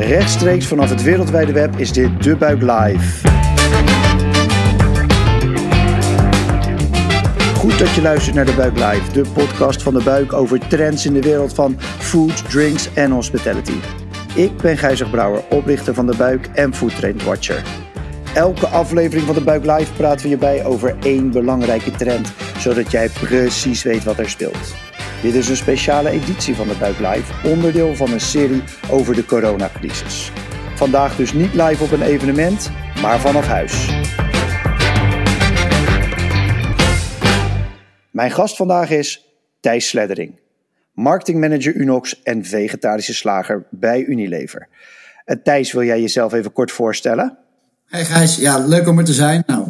Rechtstreeks vanaf het wereldwijde web is dit De Buik Live. Goed dat je luistert naar De Buik Live, de podcast van De Buik over trends in de wereld van food, drinks en hospitality. Ik ben Gijzig Brouwer, oprichter van De Buik en Food Trend Watcher. Elke aflevering van De Buik Live praten we je bij over één belangrijke trend, zodat jij precies weet wat er speelt. Dit is een speciale editie van de Buik Live, onderdeel van een serie over de coronacrisis. Vandaag dus niet live op een evenement, maar vanaf huis. Mijn gast vandaag is Thijs Sleddering, marketingmanager Unox en vegetarische slager bij Unilever. Uh, Thijs, wil jij jezelf even kort voorstellen? Hey Gijs, ja, leuk om er te zijn. Nou,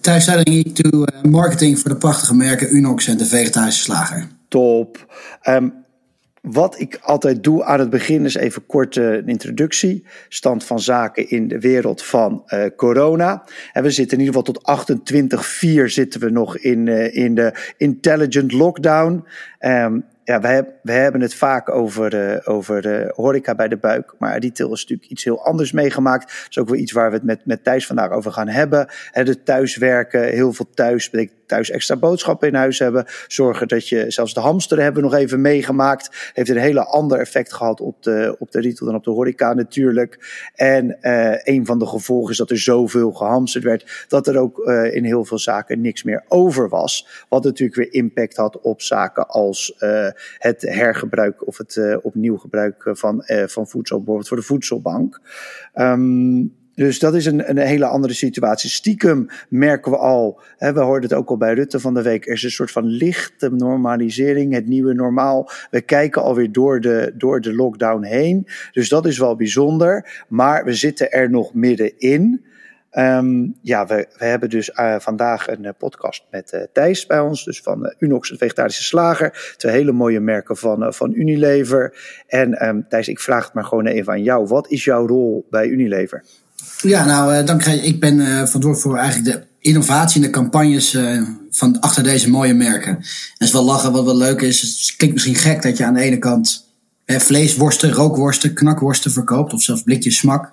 Thijs Sleddering, ik doe uh, marketing voor de prachtige merken Unox en de vegetarische slager top. Ehm, wat ik altijd doe aan het begin is even kort uh, een introductie. Stand van zaken in de wereld van uh, corona. En we zitten in ieder geval tot 28.4 zitten we nog in, uh, in de intelligent lockdown. Um, ja, we, we hebben het vaak over, over horeca bij de buik. Maar retail is natuurlijk iets heel anders meegemaakt. Dat is ook wel iets waar we het met, met Thijs vandaag over gaan hebben. He, de thuiswerken, heel veel thuis, thuis extra boodschappen in huis hebben. Zorgen dat je, zelfs de hamster hebben nog even meegemaakt. Heeft een hele ander effect gehad op de, op de retail dan op de horeca natuurlijk. En uh, een van de gevolgen is dat er zoveel gehamsterd werd. Dat er ook uh, in heel veel zaken niks meer over was. Wat natuurlijk weer impact had op zaken als uh, het hergebruik of het opnieuw gebruik van, van voedsel, bijvoorbeeld voor de voedselbank. Um, dus dat is een, een hele andere situatie. Stiekem merken we al, hè, we hoorden het ook al bij Rutte van de week, er is een soort van lichte normalisering, het nieuwe normaal. We kijken alweer door de, door de lockdown heen. Dus dat is wel bijzonder. Maar we zitten er nog middenin. Um, ja, we, we hebben dus uh, vandaag een uh, podcast met uh, Thijs bij ons, dus van Unox, een vegetarische slager. Twee hele mooie merken van, van Unilever. En um, Thijs, ik vraag het maar gewoon even aan jou. Wat is jouw rol bij Unilever? Ja, nou, dank je. Ik ben verantwoordelijk voor eigenlijk de innovatie en de campagnes van achter deze mooie merken. En het is wel lachen, wat wel leuk is. Het klinkt misschien gek dat je aan de ene kant vleesworsten, rookworsten, knakworsten verkoopt, of zelfs blikjes smak.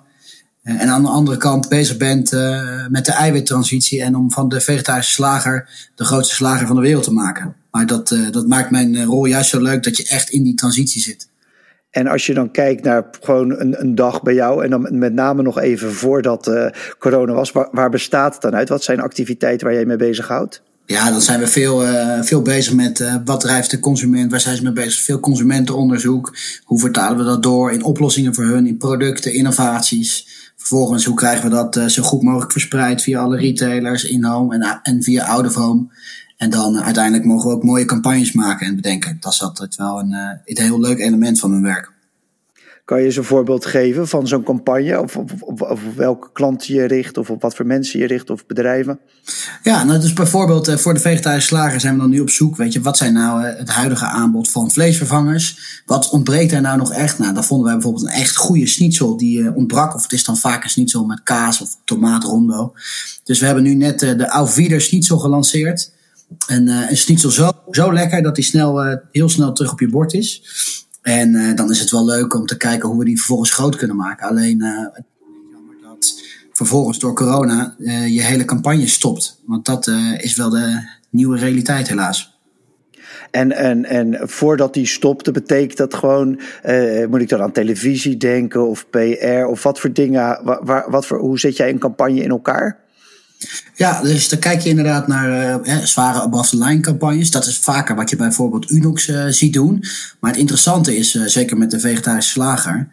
En aan de andere kant bezig bent uh, met de eiwittransitie en om van de vegetarische slager de grootste slager van de wereld te maken. Maar dat, uh, dat maakt mijn rol juist zo leuk dat je echt in die transitie zit. En als je dan kijkt naar gewoon een, een dag bij jou, en dan met name nog even voordat uh, corona was, waar, waar, bestaat het dan uit? Wat zijn activiteiten waar jij mee bezighoudt? Ja, dan zijn we veel, uh, veel bezig met uh, wat drijft de consument, waar zijn ze mee bezig? Veel consumentenonderzoek. Hoe vertalen we dat door in oplossingen voor hun, in producten, innovaties? Vervolgens, hoe krijgen we dat zo goed mogelijk verspreid via alle retailers, in-home en, en via out-of-home? En dan uh, uiteindelijk mogen we ook mooie campagnes maken en bedenken. Dat is altijd wel een, uh, een heel leuk element van mijn werk. Kan je eens een voorbeeld geven van zo'n campagne? Of op, welke klanten je richt? Of op wat voor mensen je richt? Of bedrijven? Ja, nou dus bijvoorbeeld uh, voor de vegetarische slager zijn we dan nu op zoek. Weet je, wat zijn nou uh, het huidige aanbod van vleesvervangers? Wat ontbreekt er nou nog echt? Nou, dan vonden wij bijvoorbeeld een echt goede schnitzel die uh, ontbrak. Of het is dan vaak een schnitzel met kaas of tomaat Dus we hebben nu net de Aufwieder schnitzel gelanceerd. En schnitzel zo, zo lekker dat die snel, heel snel terug op je bord is. En uh, dan is het wel leuk om te kijken hoe we die vervolgens groot kunnen maken. Alleen uh, het is jammer dat vervolgens door corona uh, je hele campagne stopt. Want dat is wel de nieuwe realiteit helaas. En, en, en voordat die stopte, betekent dat gewoon, moet ik dan aan televisie denken of PR of wat voor dingen, waar, wat voor, hoe zet jij een campagne in elkaar? Ja, dus dan kijk je inderdaad naar uh, zware above-the-line campagnes. Dat is vaker wat je bijvoorbeeld Unox uh, ziet doen. Maar het interessante is, uh, zeker met de vegetarische slager,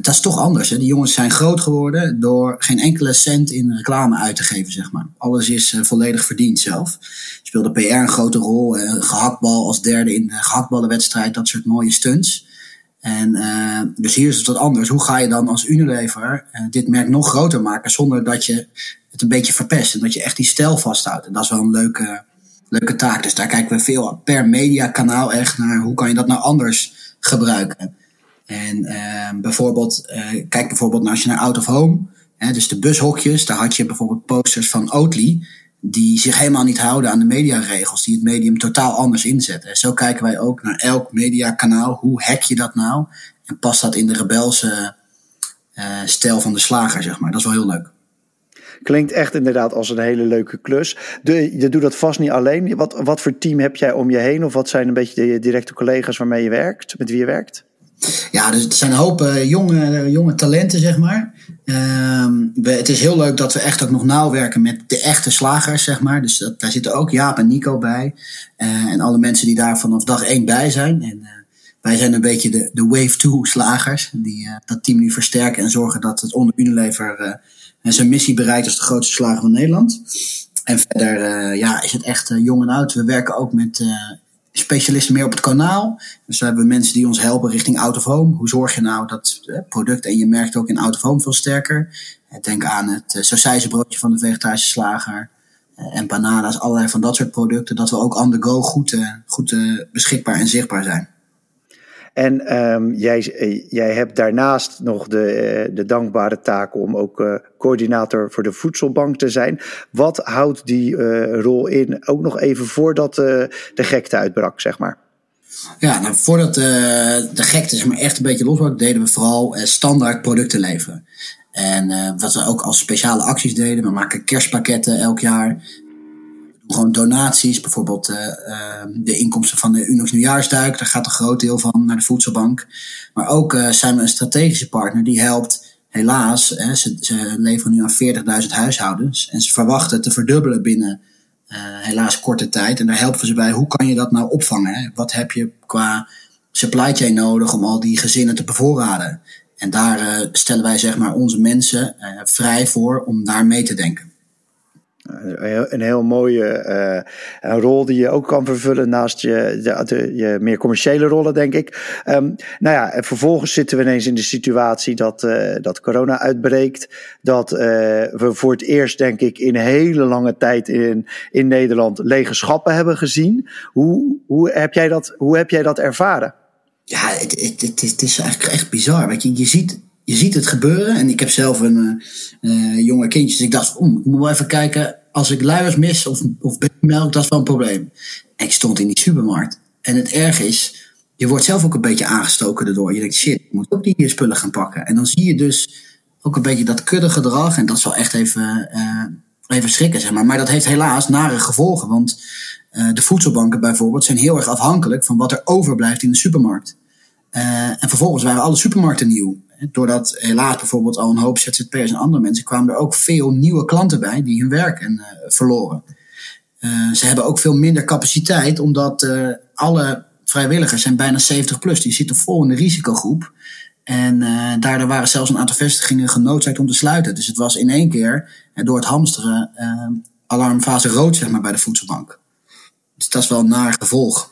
dat is toch anders. Hè? Die jongens zijn groot geworden door geen enkele cent in reclame uit te geven, zeg maar. Alles is volledig verdiend zelf. Speelde PR een grote rol. gehaktbal als derde in de gehaktballenwedstrijd, dat soort mooie stunts. En dus hier is het wat anders. Hoe ga je dan als Unilever dit merk nog groter maken zonder dat je het een beetje verpest. En dat je echt die stijl vasthoudt. En dat is wel een leuke, leuke taak. Dus daar kijken we veel per mediakanaal echt naar hoe kan je dat nou anders gebruiken. En uh, bijvoorbeeld, uh, kijk bijvoorbeeld als je naar Out of Home, hè, dus de bushokjes, daar had je bijvoorbeeld posters van Oatly, die zich helemaal niet houden aan de mediaregels, die het medium totaal anders inzetten. En zo kijken wij ook naar elk mediakanaal, hoe hack je dat nou? En past dat in de rebelse stijl van de slager, zeg maar. Dat is wel heel leuk. Klinkt echt inderdaad als een hele leuke klus. De, je doet dat vast niet alleen. Wat, wat voor team heb jij om je heen? Of wat zijn een beetje de directe collega's waarmee je werkt? Met wie je werkt? Ja, dus er zijn een hoop uh, jonge, jonge talenten, zeg maar. Ehm, we, het is heel leuk dat we echt ook nog nauw werken met de echte slagers, zeg maar. Dus daar zitten ook Jaap en Nico bij. Uh, en alle mensen die daar vanaf dag één bij zijn. En uh, wij zijn een beetje de, de Wave 2 slagers. Die dat team nu versterken en zorgen dat het onder Unilever zijn missie bereikt als de grootste slager van Nederland. En verder ja, is het echt jong en oud. We werken ook met specialisten meer op het kanaal. Dus we hebben mensen die ons helpen richting out of home. Hoe zorg je nou dat het product, en je merkt ook in out of home veel sterker. Denk aan het uh, broodje van de vegetarische slager. En bananas, allerlei van dat soort producten. Dat we ook on the go goed, goed beschikbaar en zichtbaar zijn. En um, jij, eh, jij hebt daarnaast nog de, eh, de dankbare taak om ook uh, coördinator voor de voedselbank te zijn. Wat houdt die rol in, ook nog even voordat uh, de gekte uitbrak, zeg maar? Ja, nou, voordat de gekte zeg maar, echt een beetje losbrak, deden we vooral standaard producten leveren. En wat we ook als speciale acties deden, we maken kerstpakketten elk jaar gewoon donaties, bijvoorbeeld uh, uh, de inkomsten van de Unox Nieuwjaarsduik, daar gaat een groot deel van naar de voedselbank. Maar ook uh, zijn we een strategische partner die helpt, helaas, hè, ze, leveren nu aan 40.000 huishoudens en ze verwachten te verdubbelen binnen helaas korte tijd. En daar helpen we ze bij, hoe kan je dat nou opvangen? Wat heb je qua supply chain nodig om al die gezinnen te bevoorraden? En daar stellen wij zeg maar onze mensen vrij voor om daar mee te denken. Een heel mooie uh, een rol die je ook kan vervullen naast je, de, je meer commerciële rollen, denk ik. Um, nou ja, en vervolgens zitten we ineens in de situatie dat, uh, dat corona uitbreekt. Dat uh, we voor het eerst, denk ik, in hele lange tijd in, in Nederland lege schappen hebben gezien. Hoe, hoe, heb, jij dat, hoe heb jij dat ervaren? Ja, het, het, het, is eigenlijk echt bizar. Weet je, je ziet je ziet het gebeuren. En ik heb zelf een uh, jonge kindje. Dus ik dacht, oh, ik moet wel even kijken. Als ik luiers mis of, of melk, dat is wel een probleem. En ik stond in die supermarkt. En het erg is, je wordt zelf ook een beetje aangestoken erdoor. Je denkt, shit, ik moet ook die spullen gaan pakken. En dan zie je dus ook een beetje dat kudde gedrag. En dat zal echt even, even schrikken, zeg maar. Maar dat heeft helaas nare gevolgen. Want de voedselbanken bijvoorbeeld zijn heel erg afhankelijk van wat er overblijft in de supermarkt. En vervolgens waren alle supermarkten nieuw doordat helaas bijvoorbeeld al een hoop ZZP'ers en andere mensen kwamen er ook veel nieuwe klanten bij die hun werk en, uh, verloren. Uh, ze hebben ook veel minder capaciteit, omdat alle vrijwilligers zijn bijna 70 plus. Die zitten vol in de risicogroep. En daardoor waren zelfs een aantal vestigingen genoodzaakt om te sluiten. Dus het was in één keer door het hamsteren alarmfase rood zeg maar, bij de voedselbank. Dus dat is wel een naar gevolg.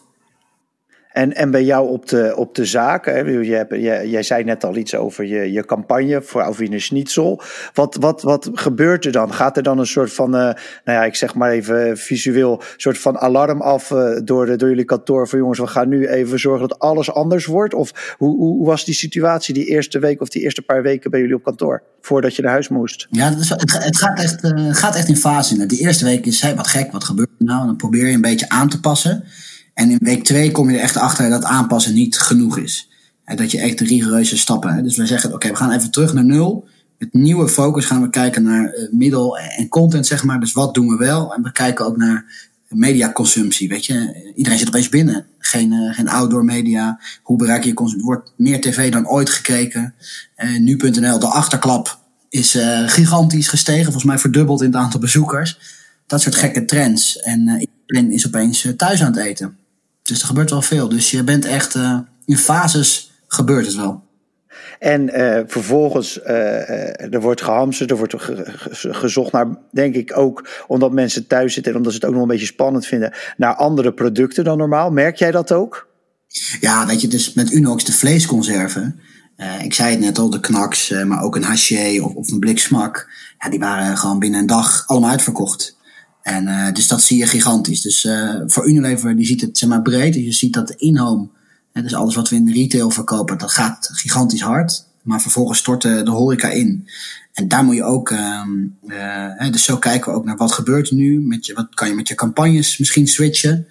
En, en bij jou op de, op de zaak, hè, je hebt, jij, zei net al iets over je, je campagne voor Alvine Schnitzel. Wat, wat, wat gebeurt er dan? Gaat er dan een soort van, uh, nou ja, ik zeg maar even visueel, soort van alarm af uh, door, door jullie kantoor van jongens, we gaan nu even zorgen dat alles anders wordt? Of hoe, hoe was die situatie die eerste week of die eerste paar weken bij jullie op kantoor, voordat je naar huis moest? Ja, het, gaat, echt, uh, gaat echt in fase. De eerste week is, wat gek, wat gebeurt er nou? En dan probeer je een beetje aan te passen. En in week twee kom je er echt achter dat aanpassen niet genoeg is. En dat je echt rigoureuze stappen. Hè? Dus we zeggen, oké, we gaan even terug naar nul. Met nieuwe focus gaan we kijken naar uh, middel en content, zeg maar. Dus wat doen we wel? En we kijken ook naar mediaconsumptie, weet je. Iedereen zit opeens binnen. Geen, uh, geen outdoor media. Hoe bereik je consumptie? Wordt meer tv dan ooit gekeken. Uh, Nu.nl, de achterklap, is gigantisch gestegen. Volgens mij verdubbeld in het aantal bezoekers. Dat soort gekke trends. En iedereen is opeens thuis aan het eten. Dus er gebeurt wel veel. Dus je bent echt uh, in fases gebeurt het wel. En uh, vervolgens, uh, er wordt gehamsterd, er wordt gezocht naar, denk ik ook, omdat mensen thuis zitten en omdat ze het ook nog een beetje spannend vinden, naar andere producten dan normaal. Merk jij dat ook? Ja, weet je, dus met Unox de vleesconserven. ik zei het net al, de knaks, maar ook een haché of, of een blik smak. Ja, die waren gewoon binnen een dag allemaal uitverkocht. En uh, dus dat zie je gigantisch. Dus uh, voor Unilever, die ziet het zeg maar breed. Dus je ziet dat de in-home, dus alles wat we in retail verkopen, dat gaat gigantisch hard. Maar vervolgens stort de, horeca in. En daar moet je ook, um, uh, dus zo kijken we ook naar wat gebeurt er nu. Met je, wat kan je met je campagnes misschien switchen.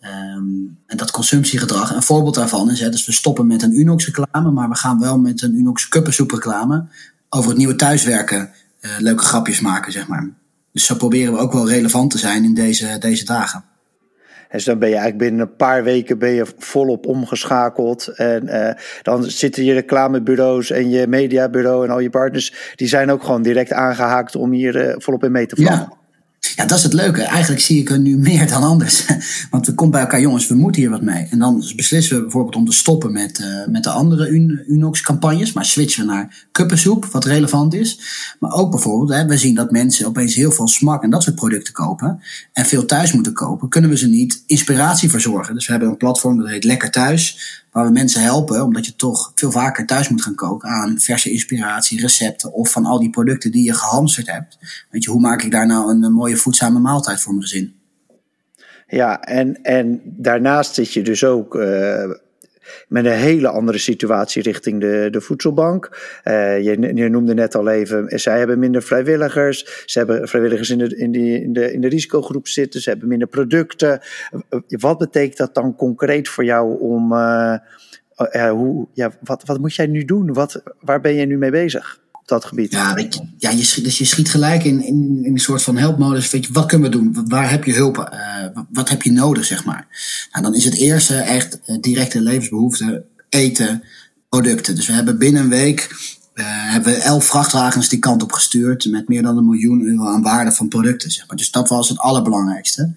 Um, en dat consumptiegedrag. Een voorbeeld daarvan is, hè, dus we stoppen met een Unox reclame, maar we gaan wel met een Unox kuppensoep reclame over het nieuwe thuiswerken leuke grapjes maken, zeg maar. Dus zo proberen we ook wel relevant te zijn in deze, deze dagen. Dus dan ben je eigenlijk binnen een paar weken ben je volop omgeschakeld. En uh, dan zitten je reclamebureaus en je mediabureau en al je partners, die zijn ook gewoon direct aangehaakt om hier uh, volop in mee te vallen. Ja. Ja, dat is het leuke. Eigenlijk zie ik er nu meer dan anders. Want we komen bij elkaar, jongens, we moeten hier wat mee. En dan beslissen we bijvoorbeeld om te stoppen met, uh, met de andere Unox-campagnes. Maar switchen naar kuppensoep, wat relevant is. Maar ook bijvoorbeeld, hè, we zien dat mensen opeens heel veel smak en dat soort producten kopen. En veel thuis moeten kopen. Kunnen we ze niet inspiratie verzorgen? Dus we hebben een platform dat heet Lekker Thuis waar we mensen helpen, omdat je toch veel vaker thuis moet gaan koken aan verse inspiratie, recepten of van al die producten die je gehamsterd hebt. Weet je, hoe maak ik daar nou een, mooie voedzame maaltijd voor mijn gezin? Ja, en, en daarnaast zit je dus ook uh, met een hele andere situatie richting de, de voedselbank. Uh, je, je, noemde net al even, zij hebben minder vrijwilligers. Ze hebben vrijwilligers in de, in, die, in, de, in de risicogroep zitten. Ze hebben minder producten. Uh, wat betekent dat dan concreet voor jou om. Uh, hoe, ja, wat, wat moet jij nu doen? Wat, waar ben je nu mee bezig? Dat gebied. Ja, ja je, schiet, dus je schiet gelijk in, in, een soort van helpmodus. Weet je, wat kunnen we doen? Waar heb je hulp? wat heb je nodig, zeg maar? Nou, dan is het eerste echt directe levensbehoeften, eten, producten. Dus we hebben binnen een week uh, hebben we elf vrachtwagens die kant op gestuurd met meer dan een miljoen euro aan waarde van producten. Zeg maar. Dus dat was het allerbelangrijkste.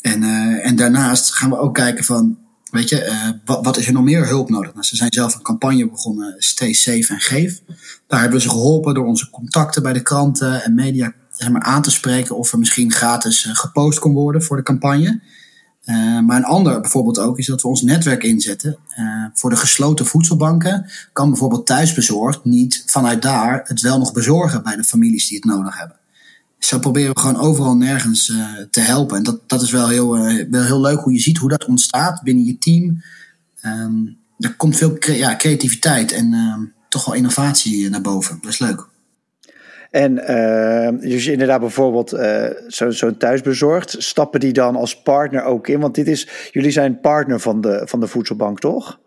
En, en daarnaast gaan we ook kijken van, weet je, uh, wat, is er nog meer hulp nodig? Nou, ze zijn zelf een campagne begonnen, Stay Safe en Geef. Daar hebben we ze geholpen door onze contacten bij de kranten en media zeg maar, aan te spreken of er misschien gratis gepost kon worden voor de campagne. Uh, maar een ander bijvoorbeeld ook is dat we ons netwerk inzetten. Voor de gesloten voedselbanken kan bijvoorbeeld thuisbezorgd niet vanuit daar het wel nog bezorgen bij de families die het nodig hebben. Zo proberen we gewoon overal nergens uh, te helpen. En dat, dat is wel heel, wel heel leuk hoe je ziet hoe dat ontstaat binnen je team. Um, er komt veel cre ja, creativiteit en ehm, toch wel innovatie naar boven. Dat is leuk. En uh, dus inderdaad bijvoorbeeld uh, zo'n zo thuisbezorgd, stappen die dan als partner ook in? Want dit is, jullie zijn partner van de, van de voedselbank, toch?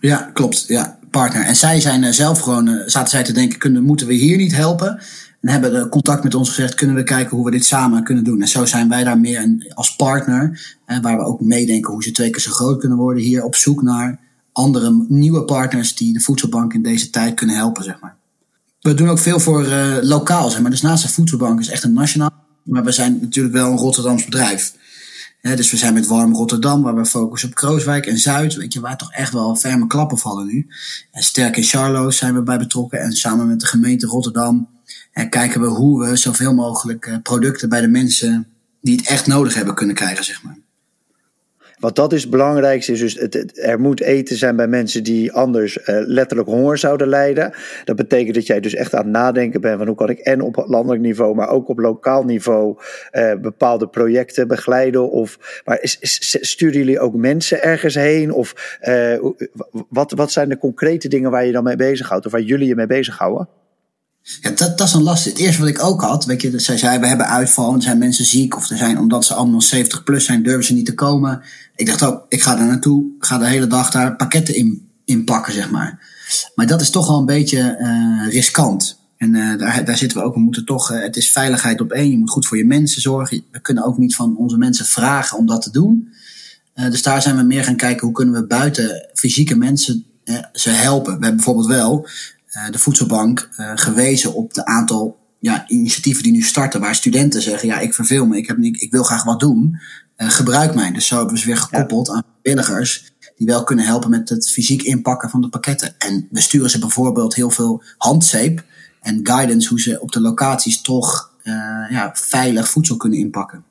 Ja, klopt. Ja, partner. En zij zijn zelf gewoon, zaten zij te denken, kunnen, moeten we hier niet helpen? En hebben contact met ons gezegd, kunnen we kijken hoe we dit samen kunnen doen? En zo zijn wij daar meer een, als partner, waar we ook meedenken hoe ze twee keer zo groot kunnen worden, hier op zoek naar andere nieuwe partners die de voedselbank in deze tijd kunnen helpen, zeg maar. We doen ook veel voor uh, lokaal, zeg maar. Dus naast de voedselbank is echt een nationaal. Maar we zijn natuurlijk wel een Rotterdams bedrijf. dus we zijn met Warm Rotterdam, waar we focussen op Krooswijk en Zuid. Weet je, waar toch echt wel ferme klappen vallen nu. En Sterk in Charlo zijn we bij betrokken. En samen met de gemeente Rotterdam en kijken we hoe we zoveel mogelijk uh, producten bij de mensen die het echt nodig hebben kunnen krijgen, zeg maar. Wat dat is het belangrijkste, is dus het, er moet eten zijn bij mensen die anders uh, letterlijk honger zouden lijden. Dat betekent dat jij dus echt aan het nadenken bent van hoe kan ik en op landelijk niveau, maar ook op lokaal niveau uh, bepaalde projecten begeleiden. Of, maar sturen jullie ook mensen ergens heen? Of wat, wat zijn de concrete dingen waar je dan mee bezighoudt of waar jullie je mee bezighouden? Ja, dat, dat is een last. Het eerste wat ik ook had, weet je, zij zei, we hebben uitval, er zijn mensen ziek, of er zijn, omdat ze allemaal 70 plus zijn, durven ze niet te komen. Ik dacht ook, ik ga daar naartoe, ga de hele dag daar pakketten in, in pakken, zeg maar. Maar dat is toch wel een beetje uh, riskant. En uh, daar, daar zitten we ook, we moeten toch, uh, het is veiligheid op één, je moet goed voor je mensen zorgen. We kunnen ook niet van onze mensen vragen om dat te doen. dus daar zijn we meer gaan kijken, hoe kunnen we buiten fysieke mensen ze helpen. We hebben bijvoorbeeld wel eh, de voedselbank uh, gewezen op de aantal ja, initiatieven die nu starten, waar studenten zeggen: Ja, ik verveel me, ik, heb, ik, ik wil graag wat doen. Uh, gebruik mij. Dus zo hebben we ze weer gekoppeld aan vrijwilligers die wel kunnen helpen met het fysiek inpakken van de pakketten. En we sturen ze bijvoorbeeld heel veel handzeep en guidance hoe ze op de locaties toch ja, veilig voedsel kunnen inpakken.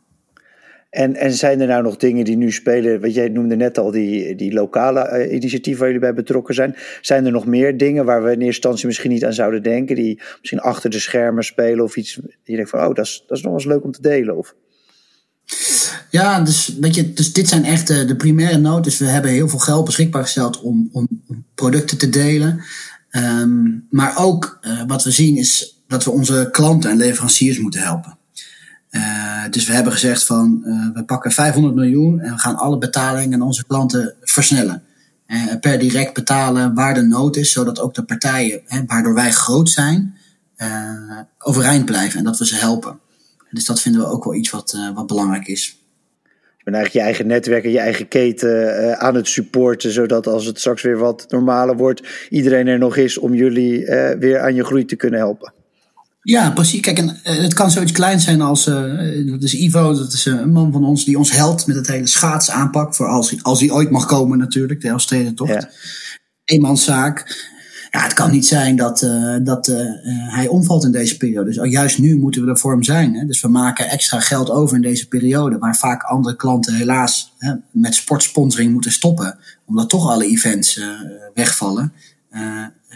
En, en zijn er nou nog dingen die nu spelen? Want jij noemde net al die, die lokale uh, initiatieven waar jullie bij betrokken zijn. Zijn er nog meer dingen waar we in eerste instantie misschien niet aan zouden denken? Die misschien achter de schermen spelen of iets. Je denkt van, oh, dat is, dat is nog wel eens leuk om te delen? Of? Ja, dus, weet je, dus dit zijn echt de, de primaire nood. Dus we hebben heel veel geld beschikbaar gesteld om, om producten te delen. Um, maar ook uh, wat we zien is dat we onze klanten en leveranciers moeten helpen. Uh, dus we hebben gezegd van uh, we pakken 500 miljoen en we gaan alle betalingen aan onze klanten versnellen. Uh, per direct betalen waar de nood is, zodat ook de partijen, hè, waardoor wij groot zijn, overeind blijven en dat we ze helpen. Dus dat vinden we ook wel iets wat, wat belangrijk is. Je bent eigenlijk je eigen netwerk en je eigen keten aan het supporten, zodat als het straks weer wat normaler wordt, iedereen er nog is om jullie weer aan je groei te kunnen helpen. Ja, precies. Kijk, en, uh, het kan zoiets klein zijn als, uh, dat is Ivo, dat is een man van ons die ons helpt met het hele schaatsaanpak. Voor als, als hij ooit mag komen natuurlijk, de Elfstedentocht. Ja. Eenmanszaak. Ja, het kan niet zijn dat, uh, dat hij omvalt in deze periode. Dus juist nu moeten we er voor hem zijn. Hè? Dus we maken extra geld over in deze periode. Waar vaak andere klanten helaas hè, met sportsponsoring moeten stoppen. Omdat toch alle events wegvallen.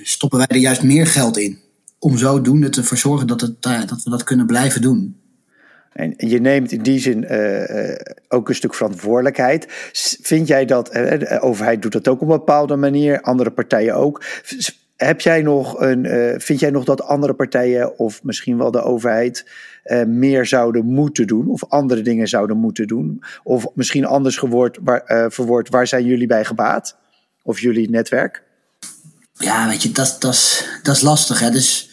stoppen wij er juist meer geld in om zodoende te verzorgen dat, het, uh, dat we dat kunnen blijven doen. En je neemt in die zin uh, uh, ook een stuk verantwoordelijkheid. Vind jij dat, de overheid doet dat ook op een bepaalde manier, andere partijen ook. Heb jij nog een, vind jij nog dat andere partijen of misschien wel de overheid meer zouden moeten doen of andere dingen zouden moeten doen? Of misschien anders geword, waar, verwoord, waar zijn jullie bij gebaat? Of jullie netwerk? Ja, weet je, dat, dat, dat is lastig. Hè? Dus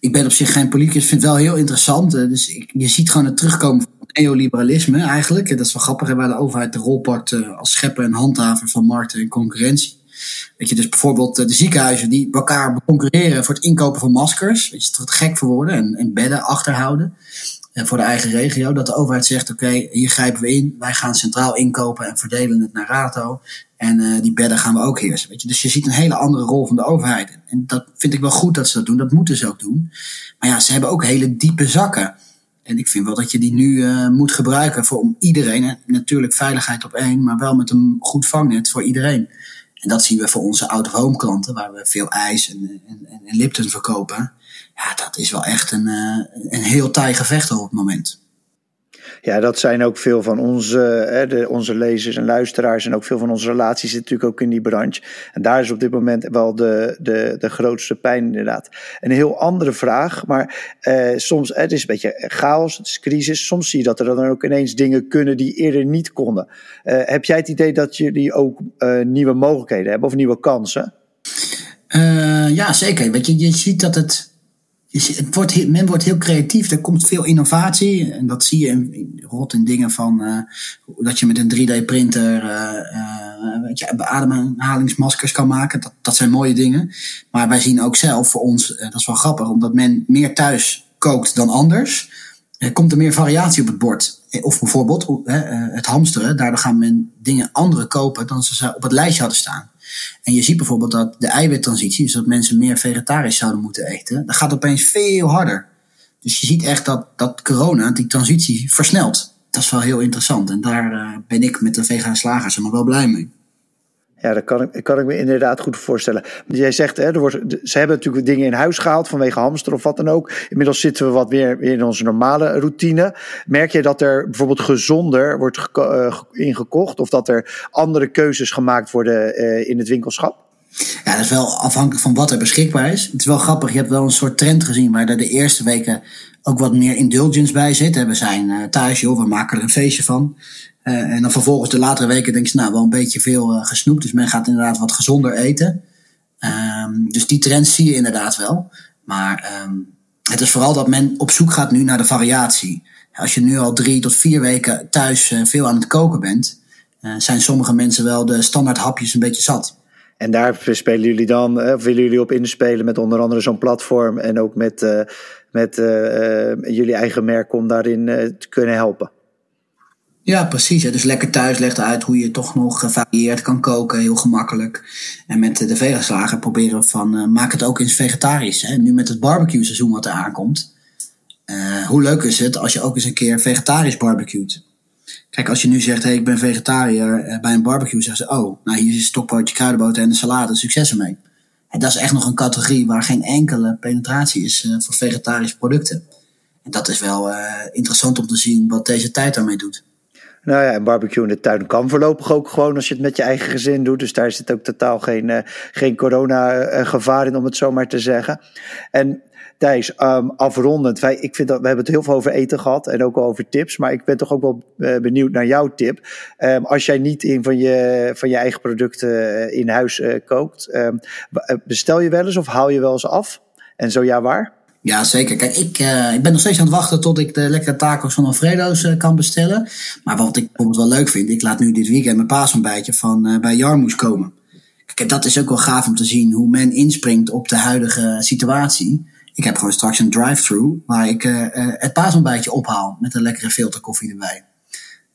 ik ben op zich geen politicus, vind het wel heel interessant. Eh, dus ik, je ziet gewoon het terugkomen van neoliberalisme eigenlijk. Dat is wel grappig, waar de overheid de rol pakt eh, als schepper en handhaver van markten en concurrentie. Weet je, dus bijvoorbeeld eh, de ziekenhuizen die elkaar concurreren voor het inkopen van maskers. Weet je, het gek voor worden en, en bedden achterhouden voor de eigen regio. Dat de overheid zegt, oké, hier grijpen we in. Wij gaan centraal inkopen en verdelen het naar rato. En uh, die bedden gaan we ook heersen. Weet je? Dus je ziet een hele andere rol van de overheid. En dat vind ik wel goed dat ze dat doen. Dat moeten ze ook doen. Maar ja, ze hebben ook hele diepe zakken. En ik vind wel dat je die nu uh, moet gebruiken voor om iedereen. Natuurlijk veiligheid op één, maar wel met een goed vangnet voor iedereen. En dat zien we voor onze out-of-home klanten, waar we veel ijs en, en, en Lipton verkopen. Ja, dat is wel echt een, uh, een heel taai gevecht op het moment. Ja, dat zijn ook veel van onze, hè, de, onze lezers en luisteraars. En ook veel van onze relaties zitten natuurlijk ook in die branche. En daar is op dit moment wel de, de, de grootste pijn inderdaad. Een heel andere vraag, maar eh, soms, het is een beetje chaos, het is crisis. Soms zie je dat er dan ook ineens dingen kunnen die eerder niet konden. Uh, heb jij het idee dat jullie ook uh, nieuwe mogelijkheden hebben of nieuwe kansen? ja, zeker. Weet je, je ziet dat het het wordt, men wordt heel creatief. Er komt veel innovatie. En dat zie je in, rot in dingen van uh, dat je met een 3D-printer uh, uh, weet je, ademhalingsmaskers kan maken. Dat, dat zijn mooie dingen. Maar wij zien ook zelf voor ons, dat is wel grappig, omdat men meer thuis kookt dan anders. Er komt er meer variatie op het bord. Of bijvoorbeeld het hamsteren. Daardoor gaan men dingen andere kopen dan ze op het lijstje hadden staan. En je ziet bijvoorbeeld dat de eiwittransitie, dus dat mensen meer vegetarisch zouden moeten eten, dat gaat opeens veel harder. Dus je ziet echt dat, dat corona die transitie versnelt. Dat is wel heel interessant. En daar uh, ben ik met de vegane slagers nog wel blij mee. Ja, dat kan ik, kan ik me inderdaad goed voorstellen. Jij zegt, hè, er wordt, ze hebben natuurlijk dingen in huis gehaald vanwege hamster of wat dan ook. Inmiddels zitten we wat meer in onze normale routine. Merk je dat er bijvoorbeeld gezonder wordt uh, ingekocht of dat er andere keuzes gemaakt worden uh, in het winkelschap? Ja, dat is wel afhankelijk van wat er beschikbaar is. Het is wel grappig, je hebt wel een soort trend gezien waar er de eerste weken ook wat meer indulgence bij zit. We zijn uh, thuis, joh, we maken er een feestje van. Uh, en dan vervolgens de latere weken denk je, nou, wel een beetje veel uh, gesnoept. Dus men gaat inderdaad wat gezonder eten. Um, dus die trend zie je inderdaad wel. Maar um, het is vooral dat men op zoek gaat nu naar de variatie. Als je nu al drie tot vier weken thuis uh, veel aan het koken bent, zijn sommige mensen wel de standaard hapjes een beetje zat. En daar spelen jullie dan, of willen jullie op inspelen met onder andere zo'n platform en ook met, met jullie eigen merk om daarin te kunnen helpen? Ja, precies. Dus lekker thuis legt uit hoe je toch nog gevarieerd kan koken, heel gemakkelijk. En met de vegaslager proberen van, uh, maak het ook eens vegetarisch. Hè? Nu met het barbecue seizoen wat er aankomt. Uh, hoe leuk is het als je ook eens een keer vegetarisch barbecuet? Kijk, als je nu zegt, hey, ik ben vegetariër uh, bij een barbecue, zeggen ze, oh, nou hier is een stokbroodje kruidenboter en een salade, succes ermee. En dat is echt nog een categorie waar geen enkele penetratie is voor vegetarische producten. En dat is wel interessant om te zien wat deze tijd daarmee doet. Nou ja, en barbecue in de tuin kan voorlopig ook gewoon als je het met je eigen gezin doet. Dus daar zit ook totaal geen, uh, geen corona-gevaar in, om het zo maar te zeggen. En Thijs, um, afrondend. Wij, ik vind dat, we hebben het heel veel over eten gehad en ook over tips. Maar ik ben toch ook wel uh, benieuwd naar jouw tip. Um, als jij niet in van je, van je eigen producten in huis kookt, um, bestel je wel eens of haal je wel eens af? En zo ja, waar? Ja, zeker. Kijk, ik, uh, ik ben nog steeds aan het wachten tot ik de lekkere tacos van Alfredo's uh, kan bestellen. Maar wat ik bijvoorbeeld wel leuk vind, ik laat nu dit weekend mijn paasontbijtje van uh, bij Jarmoes komen. Kijk, dat is ook wel gaaf om te zien hoe men inspringt op de huidige situatie. Ik heb gewoon straks een drive-thru waar ik het paasontbijtje ophaal met een lekkere filterkoffie erbij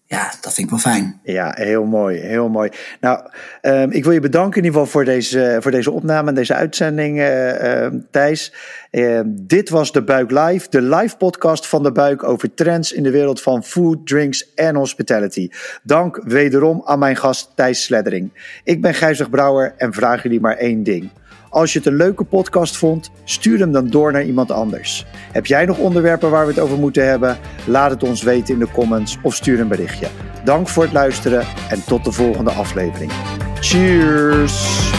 ja, dat vind ik wel fijn. Ja, heel mooi, heel mooi. Nou, um, ik wil je bedanken in ieder geval voor deze, voor deze opname en deze uitzending, uh, Thijs. Uh, dit was De Buik Live, de live podcast van De Buik over trends in de wereld van food, drinks en hospitality. Dank wederom aan mijn gast Thijs Sleddering. Ik ben Gijzig Brouwer en vraag jullie maar één ding. Als je het een leuke podcast vond, stuur hem dan door naar iemand anders. Heb jij nog onderwerpen waar we het over moeten hebben? Laat het ons weten in de comments of stuur een berichtje. Dank voor het luisteren en tot de volgende aflevering. Cheers!